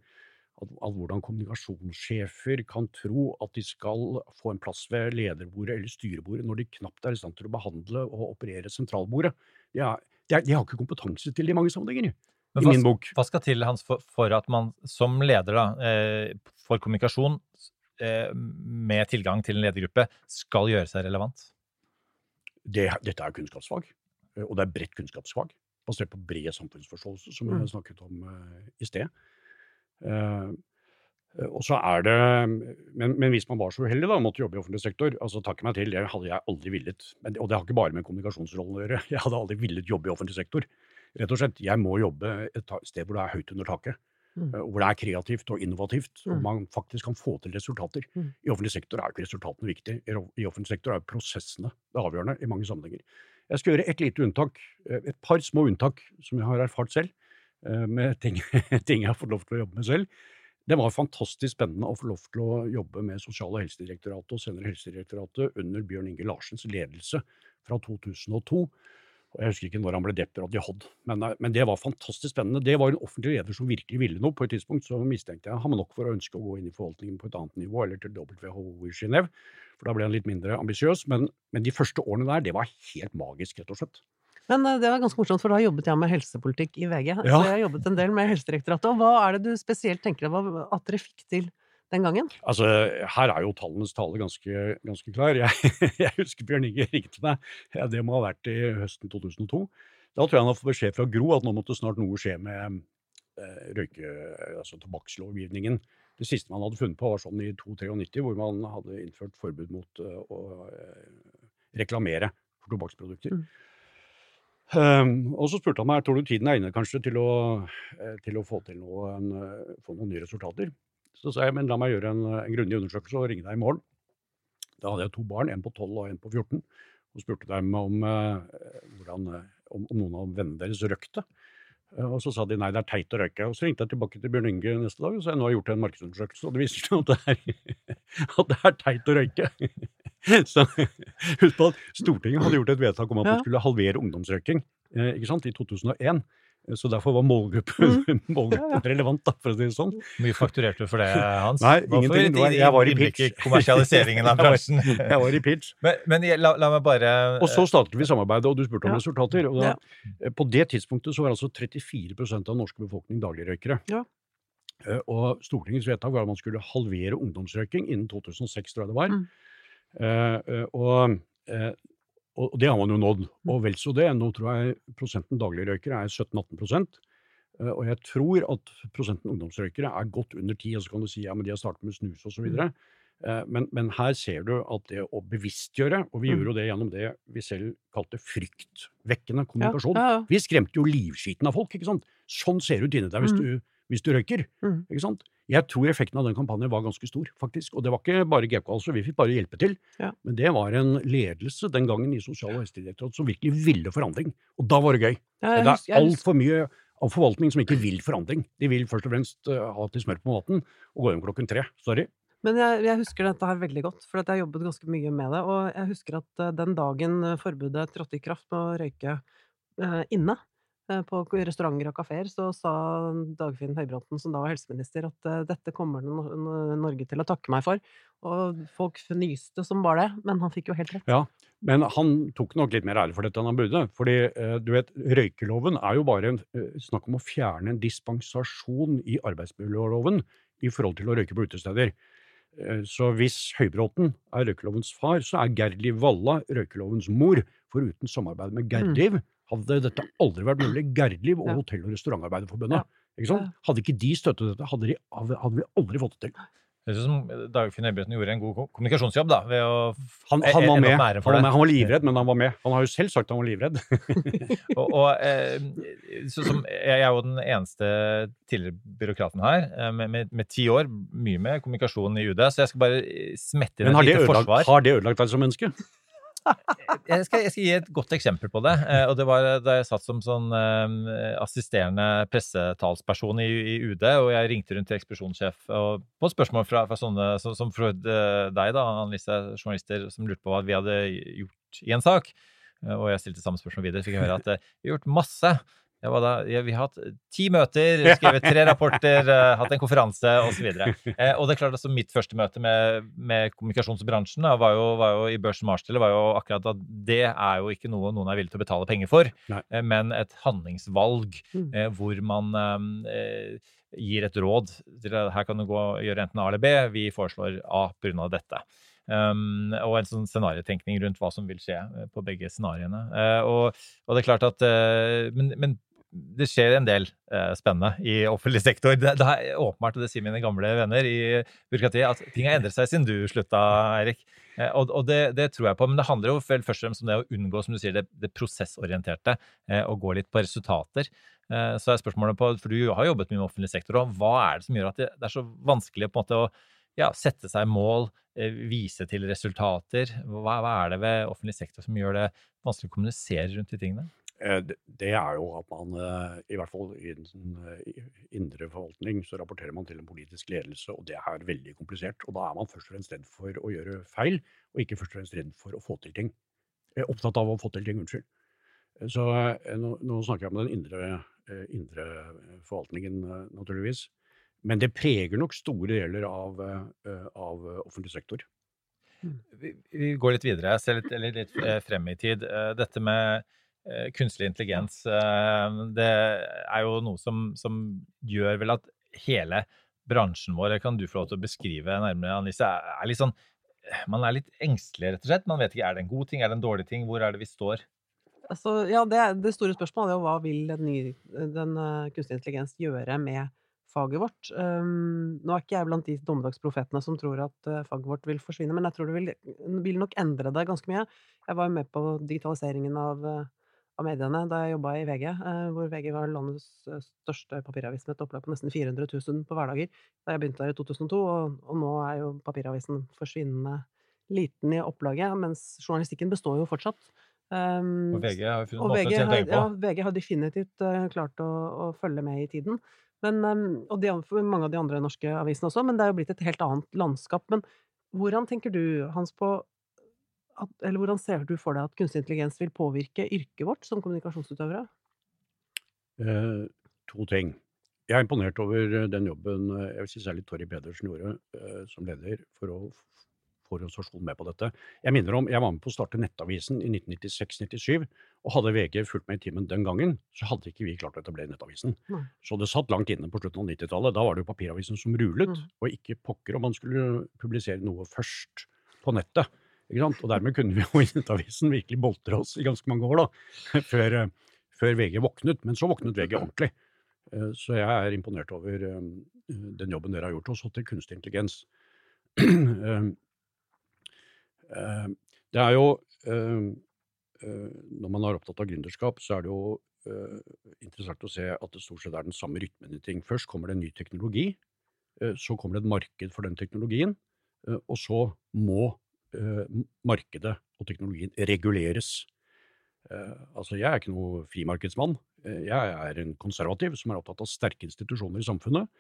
at, at hvordan kommunikasjonssjefer kan tro at de skal få en plass ved lederbordet eller styrebordet når de knapt er i stand til å behandle og operere sentralbordet. De, er, de, er, de har ikke kompetanse til det i mange sammenhenger, Men i hva, min bok. hva skal til Hans, for, for at man som leder da, eh, for kommunikasjon eh, med tilgang til en ledergruppe skal gjøre seg relevant? det, dette er kunnskapsfag, eh, og det er bredt kunnskapsfag, basert på bred samfunnsforståelse, som Mm. jeg snakket om eh, i sted. Eh, og så er det, men, men, hvis man var så uheldig da, og måtte jobbe i offentlig sektor, altså takke meg til, det hadde jeg aldri villet. Men, og det har ikke bare med kommunikasjonsrollen å gjøre. Jeg hadde aldri villet jobbe i offentlig sektor. Rett og slett, Jeg må jobbe et sted hvor det er høyt under taket. Mm. Eh, hvor det er kreativt og innovativt, og mm. man faktisk kan få til resultater. Mm. I offentlig sektor er jo ikke resultatene viktige. I offentlig sektor er prosessene det avgjørende i mange sammenhenger. Jeg skal gjøre et lite unntak, eh, et par små unntak som jeg har erfart selv, med ting, ting jeg har fått lov til å jobbe med selv. Det var fantastisk spennende å få lov til å jobbe med Sosial- og helsedirektoratet og senere Helsedirektoratet under Bjørn Inge Larsens ledelse fra 2002. Jeg husker ikke når han ble direktørat i Hod, men, eh, men, det var fantastisk spennende. Det var en offentlig leder som virkelig ville noe. På et tidspunkt så mistenkte jeg ham nok for å ønske å gå inn i forvaltningen på et annet nivå, eller til WHO i Genéve, for da ble han litt mindre ambisiøs. Men, men de første årene der, det var helt magisk, rett og slett. Men eh, det var ganske morsomt, for da jobbet jeg med helsepolitikk i VG. Ja. Så jeg har jobbet en del med Helsedirektoratet. Og hva er det du spesielt tenker at dere fikk til den gangen? Altså, her er jo tallenes tale ganske, ganske klar. Jeg, jeg husker Bjørn Inge ringte meg, ja, det må ha vært i høsten 2002. Da tror jeg han har fått beskjed fra Gro at nå måtte snart noe skje med eh, røyke, altså tobakkslovgivningen. Det siste man hadde funnet på, var sånn i 1993, hvor man hadde innført forbud mot uh, å uh, reklamere for tobakksprodukter. Mm. Um, og så spurte han meg tror du tiden er inne kanskje til å, uh, til å få til noen, få noen nye resultater. Så sa jeg men la meg gjøre en, en grundig undersøkelse og ringe deg i morgen. Da hadde jeg to barn, en på 12 og en på 14, og spurte dem om, uh, hvordan, om, om noen av vennene deres røykte. Uh, og så sa de nei, det er teit å røyke. Og så ringte jeg tilbake til Bjørn Inge neste dag og sa jeg nå har jeg gjort en markedsundersøkelse, og det viser seg at, at det er teit å røyke. Så husk på at Stortinget hadde gjort et vedtak om at man skulle halvere ungdomsrøyking eh, ikke sant, i 2001. Så derfor var målgruppen, mm. målgruppen relevant, da, for å si det sånn. Hvor mye fakturerte du for det, Hans? Nei, ingenting. Var, jeg var i pitch. kommersialiseringen av bransjen. jeg var i pitch. Men, men la, la, meg bare Og så startet vi samarbeidet, og du spurte om ja. resultater. og da, ja. Eh, på det tidspunktet så var altså 34% av den norske befolkning dagligrøykere. Ja. Eh, og Stortingets vedtak var at man skulle halvere ungdomsrøyking innen 2006, tror jeg det var. Mm. Uh, eh, og, eh, og, det har man jo nådd. Og mm. vel så det. Nå tror jeg prosenten dagligrøykere er 17-18% og jeg tror at prosenten ungdomsrøykere er godt under 10. Og så kan du si ja, men de har startet med snus osv. Mm. Men, men her ser du at det å bevisstgjøre, og vi mm. gjorde jo det gjennom det vi selv kalte fryktvekkende kommunikasjon. Vi skremte jo livskiten av folk. ikke sant? Sånn ser det ut inni deg hvis, du, hvis du røyker. Mm. ikke sant? Jeg tror effekten av den kampanjen var ganske stor, faktisk. Og det var ikke bare GK, altså. Vi fikk bare hjelpe til. Ja. Men det var en ledelse den gangen i Sosial- og helsedirektoratet som virkelig ville forandring. Og da var det gøy. Ja, det er altfor mye av forvaltning som ikke vil forandring. De vil først og fremst uh, ha til smør på maten og gå hjem klokken tre. Sorry. Men jeg, jeg, husker dette her veldig godt, for jeg har jobbet ganske mye med det. Og jeg husker at uh, den dagen forbudet trådte i kraft med å røyke eh, inne, Eh, på restauranter og kafeer, så sa Dagfinn Høybråten, som da var helseminister, at uh, dette kommer Norge til å takke meg for. Og folk fnyste som bare det, men han fikk jo helt rett. Ja, men han tok nok litt mer ære for dette enn han burde. Fordi uh, du vet, røykeloven er jo bare en, snakk om å fjerne en dispensasjon i arbeidsmiljøloven i forhold til å røyke på utesteder. Så hvis Høybråten er røykelovens far, så er Gerdliv Valla røykelovens mor. For uten samarbeid med Gerdliv mm hadde dette aldri vært mulig. Gerdliv og Hotell- og restaurantarbeiderforbundet. Ja. Hadde ikke de støttet dette, hadde, de, hadde vi aldri fått det til. Det er ut som Dagfinn Høybråten gjorde en god kommunikasjonsjobb da, ved å han, han, var med. Han, var med. han var livredd, men han var med. Han har jo selv sagt han var livredd. og, og eh, så som, Jeg er jo den eneste tidligere byråkraten her, eh, med, med, med, ti år. Mye med kommunikasjon i UD, så jeg skal bare smette inn et lite forsvar. Har det ødelagt deg som menneske? Jeg, skal, jeg, skal, gi et godt eksempel på det. Eh, og det var da jeg satt som sånn eh, assisterende pressetalsperson i, i, UD, og jeg ringte rundt til ekspedisjonssjef og på spørsmål fra, fra sånne som, som fra eh, deg, da, Annelise, journalister som lurte på hva vi hadde gjort i en sak. Og jeg stilte samme spørsmål videre. Fikk jeg høre at vi har gjort masse. Da, jeg, vi har hatt ti møter, skrevet tre rapporter, uh, hatt en konferanse osv. Uh, og det er klart altså Mitt første møte med, med kommunikasjonsbransjen da, var, jo, var, jo, i Børsen Marstille var jo akkurat at det er jo ikke noe noen er villig til å betale penger for, uh, men et handlingsvalg mm. hvor man gir et råd. til Her kan du gå og gjøre enten A eller B. Vi foreslår A pga. dette. Um, og en sånn scenariotenkning rundt hva som vil skje på begge scenarioene. Uh, og, og, det er klart at uh, men, men, det skjer en del eh, spennende i offentlig sektor. Det, det er åpenbart, og det sier mine gamle venner i byråkratiet, at ting har endret seg siden du slutta, Eirik. Eh, og, og det, det, tror jeg på. Men det handler jo først og fremst om det å unngå som du sier, det, det prosessorienterte, eh, og gå litt på resultater. så er spørsmålet på, for Du har jobbet mye med offentlig sektor, og hva er det som gjør at det, er så vanskelig på en måte å ja, sette seg mål, vise til resultater? Hva, hva, er det ved offentlig sektor som gjør det vanskelig å kommunisere rundt de tingene? Eh, det er jo at man, eh, i hvert fall i den eh, indre forvaltning, så rapporterer man til en politisk ledelse, og det er veldig komplisert. Og da er man først og fremst redd for å gjøre feil, og ikke først og fremst redd for å få til ting. Opptatt av å få til ting, unnskyld. Så nå, nå snakker jeg om den indre, indre, forvaltningen, naturligvis. Men det preger nok store deler av, av offentlig sektor. Vi, vi, går litt videre, ser litt, litt frem i tid. Dette med kunstig intelligens. Eh, det er jo noe som, som, gjør vel at hele bransjen vår, kan du få lov til å beskrive nærmere, Annelise, er litt sånn Man er litt engstelig, rett og slett. Man vet ikke er det en god ting, er det en dårlig ting, hvor er det vi står? Altså, ja, det, det store spørsmålet er jo hva vil den, nye, den uh, kunstig intelligens gjøre med faget vårt? Um, nå er ikke jeg blant de dommedagsprofetene som tror at uh, faget vårt vil forsvinne, men jeg tror det vil, vil nok endre det ganske mye. Jeg var jo med på digitaliseringen av uh, av mediene da jeg jobba i VG, eh, hvor VG var landets eh, største papiravis med et opplag på nesten 400 000 på hverdager da jeg begynte der i 2002, og, og nå er jo papiravisen forsvinnende liten i opplaget, mens journalistikken består jo fortsatt. Um, og VG har jo funnet måte å tjene penger på. Ja, VG har definitivt uh, klart å, å, følge med i tiden. Men, um, og de, mange av de andre norske avisene også, men det er jo blitt et helt annet landskap. Men hvordan tenker du, Hans, på at, eller hvordan ser du for deg at kunstig intelligens vil påvirke yrket vårt som kommunikasjonsutøvere? Eh, to ting. Jeg er imponert over eh, den jobben eh, jeg vil si særlig Torry Pedersen gjorde eh, som leder for å få organisasjonen med på dette. Jeg minner om, jeg var med på å starte Nettavisen i 1996-97, og hadde VG fulgt med i timen den gangen, så hadde ikke vi klart å etablere Nettavisen. Nei. Så det satt langt inne på slutten av 90-tallet. Da var det jo papiravisen som rulet, mm. og ikke pokker om man skulle publisere noe først på nettet. Og dermed kunne vi jo i Nettavisen virkelig boltre oss i ganske mange år, da, før, før VG våknet. Men så våknet VG ordentlig. Eh, så jeg er imponert over eh, den jobben dere har gjort. Og så til kunstig intelligens. Eh, det er jo Når man er opptatt av gründerskap, så er det jo interessant å se at det stort sett er den samme rytmen i ting. Først kommer det en ny teknologi. Så kommer det et marked for den teknologien. Og så må Eh, markedet og teknologien reguleres. Eh, altså, jeg er ikke noe frimarkedsmann. Eh, jeg er en konservativ som er opptatt av sterke institusjoner i samfunnet.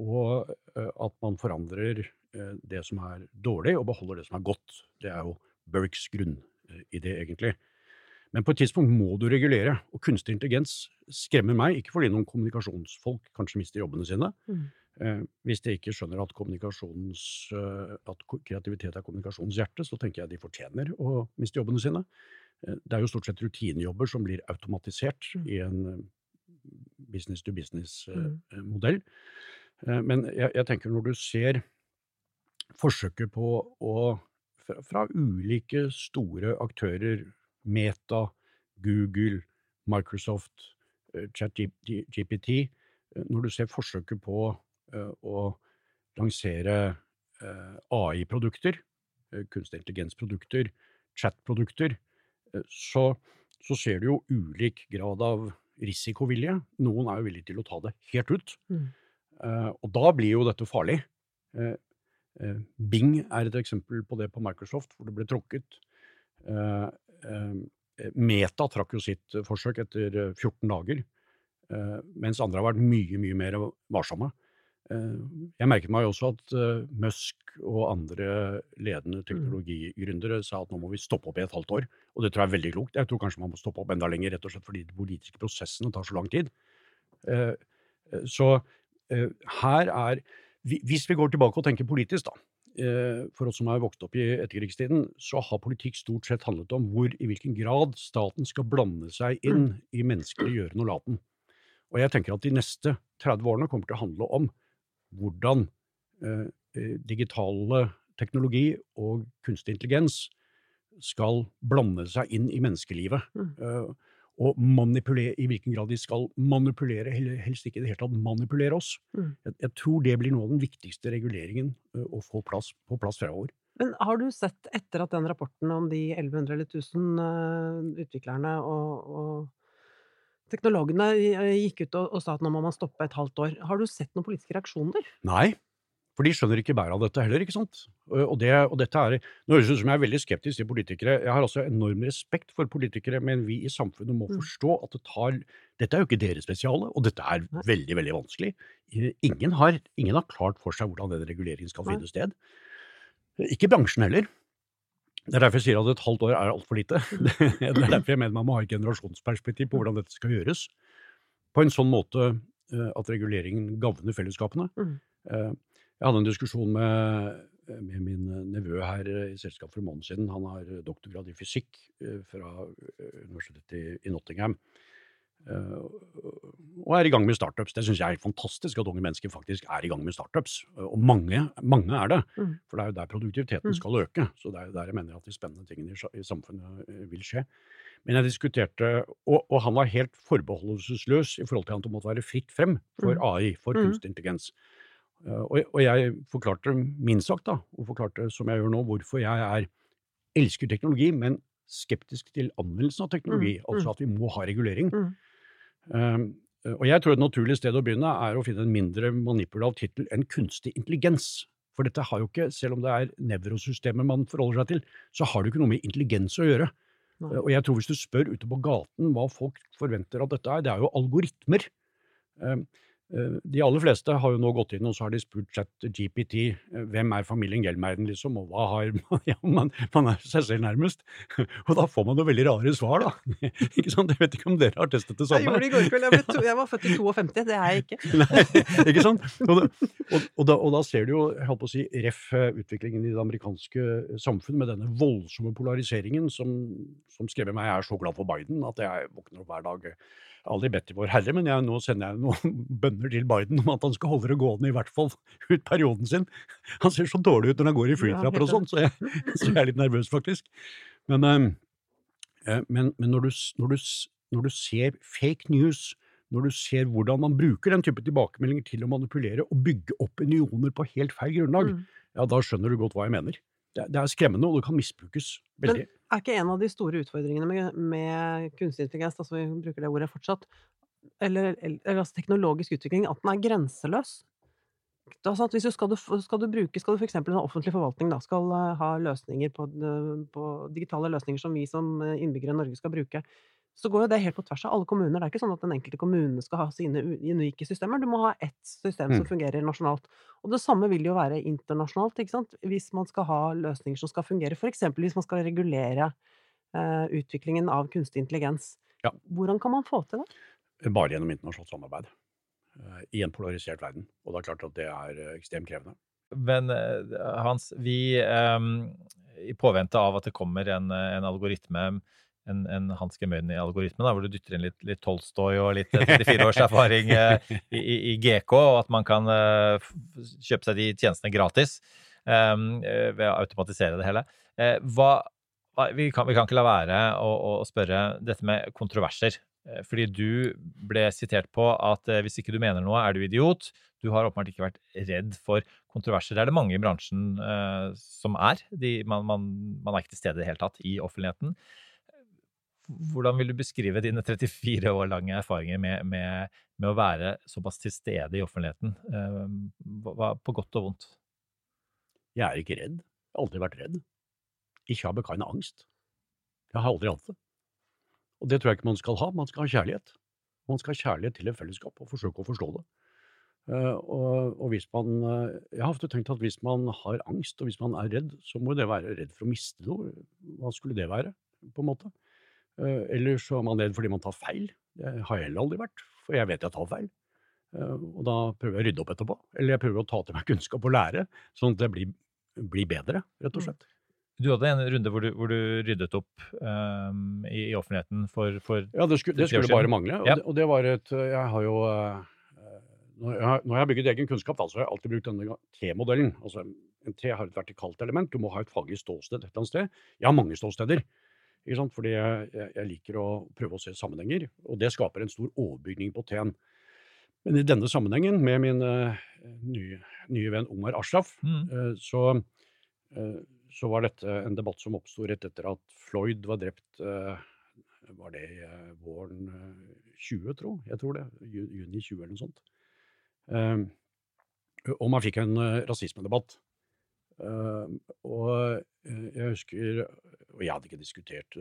Og at man forandrer det som er dårlig, og beholder det som er godt. Det er jo Berks grunnidé, egentlig. Men på et tidspunkt må du regulere, og kunstig intelligens skremmer meg, ikke fordi noen kommunikasjonsfolk kanskje mister jobbene sine, mm. Eh, hvis de ikke skjønner at, eh, at, kreativitet er kommunikasjonens hjerte, så tenker jeg de fortjener å miste jobbene sine. Eh, det er jo stort sett rutinejobber som blir automatisert mm. i en business to business-modell. Mm. Men jeg, jeg, tenker når du ser forsøket på å fra, fra ulike store aktører, Meta, Google, Microsoft, ChatGPT, når du ser forsøket på å lansere AI-produkter, kunstig intelligens-produkter, chat-produkter, så, så, ser du jo ulik grad av risikovilje. Noen er jo villige til å ta det helt ut. Mm. og da blir jo dette farlig. Bing er et eksempel på det på Microsoft, hvor det ble trukket. Meta trakk jo sitt forsøk etter 14 dager, mens andre har vært mye, mye mer varsomme. Eh, jeg merket meg også at eh, Musk og andre ledende mm. teknologigründere sa at nå må vi stoppe opp i et halvt år. Og det tror jeg er veldig klokt. Jeg tror kanskje man må stoppe opp enda lenger, rett og slett fordi de politiske prosessene tar så lang tid. Eh, så her er Hvis vi går tilbake og tenker politisk, da. For oss som er vokst opp i etterkrigstiden, så har politikk stort sett handlet om hvor i hvilken grad staten skal blande seg inn mm. i menneskelig gjøren og laten. Og jeg tenker at de neste 30 årene kommer til å handle om hvordan eh, eh, digitale teknologi og kunstig intelligens skal blande seg inn i menneskelivet. Mm. Uh, og manipulere, i hvilken grad de skal manipulere, helst ikke i det hele tatt manipulere oss. Mm. Jeg, jeg tror det blir noe av den viktigste reguleringen ø, å få plass, på plass fremover. Men har du sett, etter at den rapporten om de 1100 eller 1000 eh, utviklerne og, og teknologene eh, gikk ut og, og sa at nå må man stoppe et halvt år, har du sett noen politiske reaksjoner? Nei, for de skjønner ikke bæret av dette heller, ikke sant. Og, det, og dette er, Nå høres det ut som jeg er veldig skeptisk til politikere. Jeg har altså enorm respekt for politikere, men vi i samfunnet må Mm. forstå at det tar Dette er jo ikke deres spesiale, og dette er veldig, veldig vanskelig. Ingen har, ingen har klart for seg hvordan den reguleringen skal finne sted. Ikke bransjen heller. Det er derfor jeg sier at et halvt år er altfor lite. Det er derfor jeg mener man må ha et generasjonsperspektiv på hvordan dette skal gjøres. På en sånn måte eh, at reguleringen gagner fellesskapene. Mm. Eh, Jeg hadde en diskusjon med, med min nevø her eh, i selskapet for en måned siden. Han har doktorgrad i fysikk eh, fra eh, universitetet i Nottingham. Eh, Og er i gang med startups. Det syns jeg er fantastisk at unge mennesker faktisk er i gang med startups. Eh, Og mange, mange er det. Mm. For det er jo der produktiviteten Mm. skal øke. Så det er der jeg mener at de spennende tingene i samfunnet eh, vil skje. Men jeg diskuterte, og, og han var helt forbeholdelsesløs i forhold til at det måtte være fritt frem for Mm. AI, for kunstig intelligens. Og, og jeg forklarte min sak, da, og forklarte som jeg gjør nå, hvorfor jeg er elsker teknologi, men skeptisk til anvendelsen av teknologi. Altså at vi må ha regulering. Um, og jeg tror et naturlig sted å begynne er å finne en mindre manipulativ tittel enn kunstig intelligens. For dette har jo ikke, selv om det er nevrosystemet man forholder seg til, så har det jo ikke noe med intelligens å gjøre. Nei. Og jeg tror hvis du spør ute på gaten hva folk forventer at dette er, det er jo algoritmer. Eh, De aller fleste har jo nå gått inn og så har de spurt chat GPT eh, hvem er familien Gelmeiden, liksom, og hva har man Ja, man, man er seg selv nærmest. Og da får man jo veldig rare svar, da. ikke sant? Jeg vet ikke om dere har testet det Jeg gjorde det i går kveld. Jeg, to, jeg var født i 52, det er jeg ikke. Nei, ikke sant? Og, og, og, da, og da ser du jo, jeg holdt på å si, ref eh, utviklingen i det amerikanske samfunn med denne voldsomme polariseringen som, som skremmer meg. Jeg er så glad for Biden at jeg våkner opp hver dag. Aldri bedt til Vår Herre, men jeg, nå sender jeg noen bønner til Biden om at han skal holde det gående i hvert fall ut perioden sin. Han ser så dårlig ut når han går i flytrapper og sånn, så, så jeg er litt nervøs faktisk. Men, eh, eh, men, men når, du, når, du, når du ser fake news, når du ser hvordan man bruker den type tilbakemeldinger til å manipulere og bygge opp unioner på helt feil grunnlag, Mm. ja, da skjønner du godt hva jeg mener. Det, det er skremmende, og det kan misbrukes veldig. Er ikke en av de store utfordringene med, med kunstig intelligens, altså vi bruker det ordet fortsatt, eller, eller, altså teknologisk utvikling, at den er grenseløs? At hvis du skal, du, skal du bruke, skal du f.eks. en offentlig forvaltning da, skal eh, ha løsninger på, på digitale løsninger som vi som eh, innbyggere i Norge skal bruke, så går jo det helt på tvers av alle kommuner. Det er ikke sånn at den enkelte kommune skal ha sine unike systemer. Du må ha ett system som Mm. fungerer nasjonalt. Og det samme vil jo være internasjonalt, ikke sant? hvis man skal ha løsninger som skal fungere. F.eks. hvis man skal regulere eh, utviklingen av kunstig intelligens. Ja. Hvordan kan man få til det? Bare gjennom internasjonalt samarbeid. eh, I en polarisert verden. Og det er klart at det er eh, ekstremt krevende. Men Hans, vi um, I påvente av at det kommer en, en algoritme, en, en Hans Gemeuni-algoritme, da, hvor du dytter inn litt, litt Tolstoy og litt eh, 34 års erfaring eh, i, i, i GK, og at man kan eh, kjøpe seg de tjenestene gratis ehm, eh, ved å automatisere det hele. Eh, hva, vi, kan, vi kan ikke la være å, å spørre dette med kontroverser. Eh, Fordi du ble sitert på at eh, hvis ikke du mener noe, er du idiot. Du har åpenbart ikke vært redd for kontroverser. Det er det mange i bransjen eh, som er. De, man, man, man er ikke til stede i det hele tatt i offentligheten. Hvordan vil du beskrive dine 34 år lange erfaringer med, med, med å være såpass til stede i offentligheten, eh, på godt og vondt? Jeg er ikke redd. Jeg har aldri vært redd. Ikke habe keine angst. Jeg har aldri hatt det. Og det tror jeg ikke man skal ha. Man skal ha kjærlighet. Man skal ha kjærlighet til et fellesskap og forsøke å forstå det. Eh, og, og hvis man eh, Jeg har ofte tenkt at hvis man har angst, og hvis man er redd, så må det være redd for å miste noe. Hva skulle det være, på en måte? Uh, eller så er man redd fordi man tar feil. Det har jeg heller aldri vært, for jeg vet jeg tar feil. Eh, og da prøver jeg å rydde opp etterpå. Eller jeg prøver å ta til meg kunnskap og lære, sånn at det blir, blir bedre, rett og slett. Du hadde en runde hvor du, hvor du ryddet opp um, i, i offentligheten for, for Ja, det skulle, det skulle bare mangle. Og, Ja. det, og det var et Jeg har jo eh, når jeg når jeg har bygget egen kunnskap, da, så har jeg alltid brukt denne T-modellen. Altså, en T har et vertikalt element. Du må ha et faglig ståsted et eller annet sted. Jeg har mange ståsteder. Ikke sant? Fordi jeg, jeg, liker å prøve å se sammenhenger, og det skaper en stor overbygning på T-en. Men i denne sammenhengen, med min uh, nye, nye, venn Omar Ashraf, mm. uh, så, uh, så, var dette en debatt som oppsto rett etter at Floyd var drept Var det våren 20, tro? Jeg tror det. Juni 20 eller noe sånt. og man fikk en rasismedebatt. Og jeg husker Og jeg hadde ikke diskutert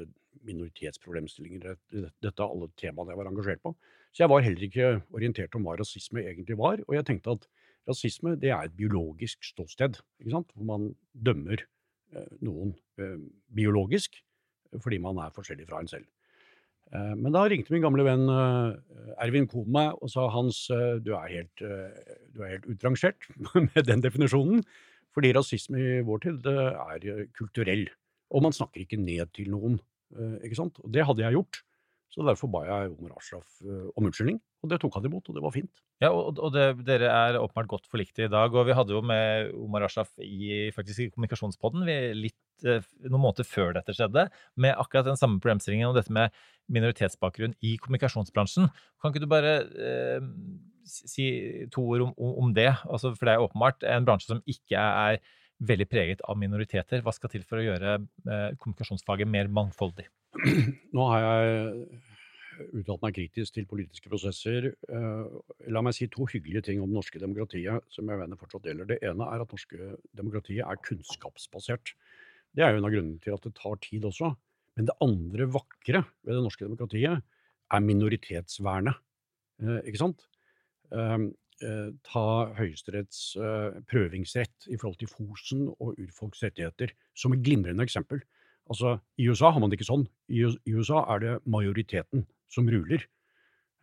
minoritetsproblemstillinger, dette er alle temaene jeg var engasjert på. Så jeg var heller ikke orientert om hva rasisme egentlig var. Og jeg tenkte at rasisme det er et biologisk ståsted, hvor man dømmer uh, noen biologisk fordi man er forskjellig fra en selv. Men da ringte min gamle venn Ervin Kohn meg og sa Hans, du er helt, du er helt utrangert med den definisjonen. Fordi rasisme i vår tid er eh, kulturell. Og man snakker ikke ned til noen. Eh, ikke sant? Og det hadde jeg gjort. Så derfor ba jeg Omar Ashraf eh, om unnskyldning, og det tok han imot, og det var fint. Ja, og, og det, dere er åpenbart godt forlikte i dag, og vi hadde jo med Omar Ashraf i, faktisk i kommunikasjonspodden vi, litt, noen måneder før dette skjedde, med akkurat den samme problemstillingen om dette med minoritetsbakgrunn i kommunikasjonsbransjen. Kan ikke du bare eh, si to ord om, om det? Altså, for det er åpenbart en bransje som ikke er veldig preget av minoriteter. Hva skal til for å gjøre eh, kommunikasjonsfaget mer mangfoldig? Nå har jeg uttalt meg kritisk til politiske prosesser. Eh, la meg si to hyggelige ting om det norske demokratiet som jeg mener fortsatt gjelder. Det ene er at norske demokratiet er kunnskapsbasert. Det er jo en av grunnene til at det tar tid også. Men det andre vakre ved det norske demokratiet er minoritetsvernet. Eh, ikke sant? Ehm, eh, ta Høyesteretts eh, prøvingsrett i forhold til Fosen og urfolks rettigheter som et glimrende eksempel. Altså, I USA har man det ikke sånn. I USA er det majoriteten som ruler.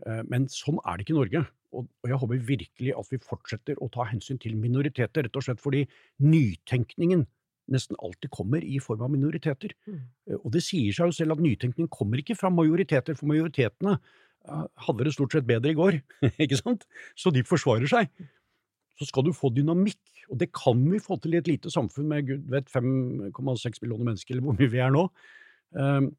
Eh, men sånn er det ikke i Norge. Og jeg håper virkelig at vi fortsetter å ta hensyn til minoriteter, rett og slett fordi nytenkningen nesten alltid kommer i form av minoriteter. Mm. Og det sier seg jo selv at nytenkning kommer ikke fra majoriteter, for majoritetene hadde det stort sett bedre i går, ikke sant? Så de forsvarer seg. Så skal du få dynamikk, og det kan vi få til i et lite samfunn med gud vet 5,6 millioner mennesker, eller hvor mye vi er nå. Ehm,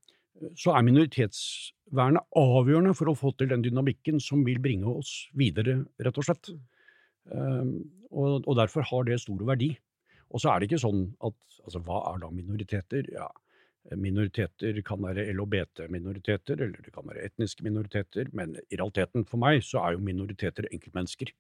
så er minoritetsvernet avgjørende for å få til den dynamikken som vil bringe oss videre, rett og slett. Ehm, og, derfor har det stor verdi. Og så er det ikke sånn at altså, Hva er da minoriteter? Ja, Minoriteter kan være LHBT-minoriteter, eller det kan være etniske minoriteter, men i realiteten for meg så er jo minoriteter enkeltmennesker.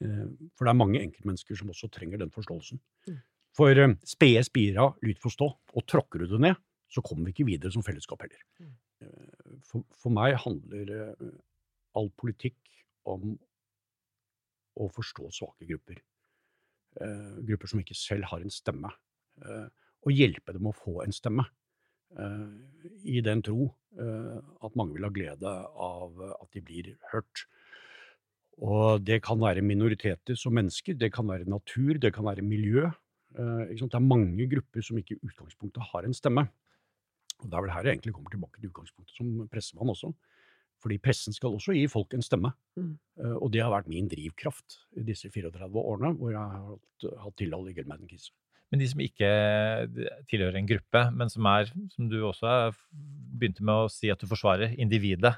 Eh, for det er mange enkeltmennesker som også trenger den forståelsen. Mm. For eh, spede spira, lyt forstå, og tråkker du det ned, så kommer vi ikke videre som fellesskap heller. Mm. Eh, for, for meg handler all politikk om å forstå svake grupper. Grupper som ikke selv har en stemme. Og hjelpe dem å få en stemme. Eh, i den tro eh, at mange vil ha glede av at de blir hørt. Og det kan være minoriteter som mennesker, det kan være natur, det kan være miljø. Eh, det er mange grupper som ikke i utgangspunktet har en stemme. Og Det er vel her jeg egentlig kommer tilbake til utgangspunktet som pressemann også. Fordi pressen skal også gi folk en stemme. Mm. Og det har vært min drivkraft i disse 34 årene hvor jeg har hatt, tilhold i Gelman Kise. Men de som ikke tilhører en gruppe, men som er, som du også begynte med å si at du forsvarer, individet.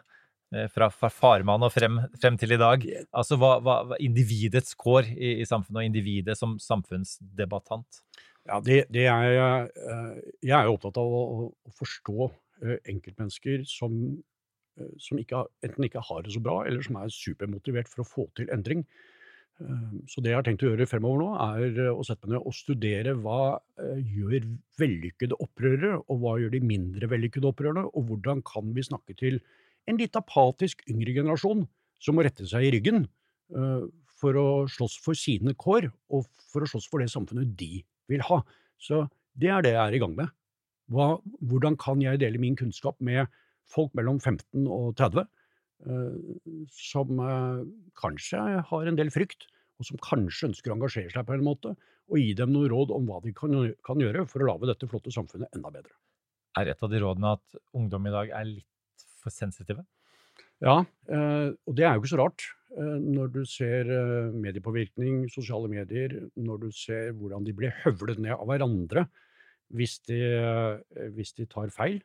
Eh, fra, fra farmann og frem, frem, til i dag. Altså hva, hva individets kår i, i, samfunnet, og individet som samfunnsdebattant? Ja, det, det er, eh, jeg er opptatt av å, å forstå eh, enkeltmennesker som, som ikke, enten ikke har det så bra, eller som er supermotivert for å få til endring. Ehm, så det jeg har tenkt å gjøre fremover nå, er eh, å sette meg ned og studere hva eh, gjør vellykkede opprørere, og hva gjør de mindre vellykkede opprørerne, og hvordan kan vi snakke til en litt apatisk yngre generasjon som må rette seg i ryggen uh, for å slåss for sine kår, og for å slåss for det samfunnet de vil ha. Så det er det jeg er i gang med. Hva, hvordan kan jeg dele min kunnskap med folk mellom 15 og 30? Eh, som eh, kanskje har en del frykt, og som kanskje ønsker å engasjere seg på en måte, og gi dem noen råd om hva de kan, kan gjøre for å lage dette flotte samfunnet enda bedre. Er et av de rådene at ungdom i dag er litt for sensitive? Ja, eh, og det er jo ikke så rart. Når du ser mediepåvirkning, sosiale medier, når du ser hvordan de blir høvlet ned av hverandre hvis de, hvis de tar feil.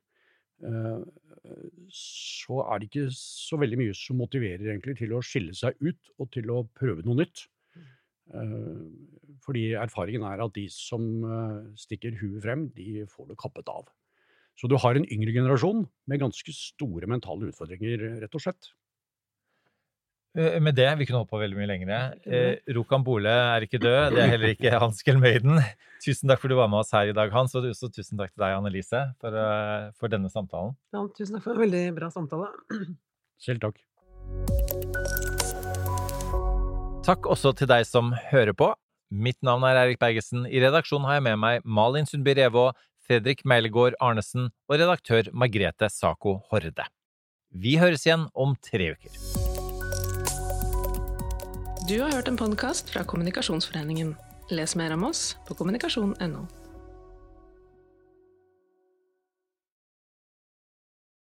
Så er det ikke så veldig mye som motiverer egentlig til å skille seg ut og til å prøve noe nytt. Fordi erfaringen er at de som stikker huet frem, de får det kappet av. Så du har en yngre generasjon med ganske store mentale utfordringer, rett og slett. Eh, med det, vi kunne holdt på veldig mye lenger. Eh, Rokan Bole er ikke død, det er heller ikke Hans Gelmøyden. Tusen takk for at du var med oss her i dag, Hans, og også tusen takk til deg, Annelise, for, uh, for denne samtalen. Ja, tusen takk for en veldig bra samtale. Selv takk. Takk også til deg som hører på. Mitt navn er Eirik Bergesen. I redaksjonen har jeg med meg Malin Sundby Revå, Fredrik Meilegård Arnesen og redaktør Margrethe Sako Horde. Vi høres igjen om tre uker. Du har hørt en podkast fra Kommunikasjonsforeningen. Les mer om oss på kommunikasjon.no.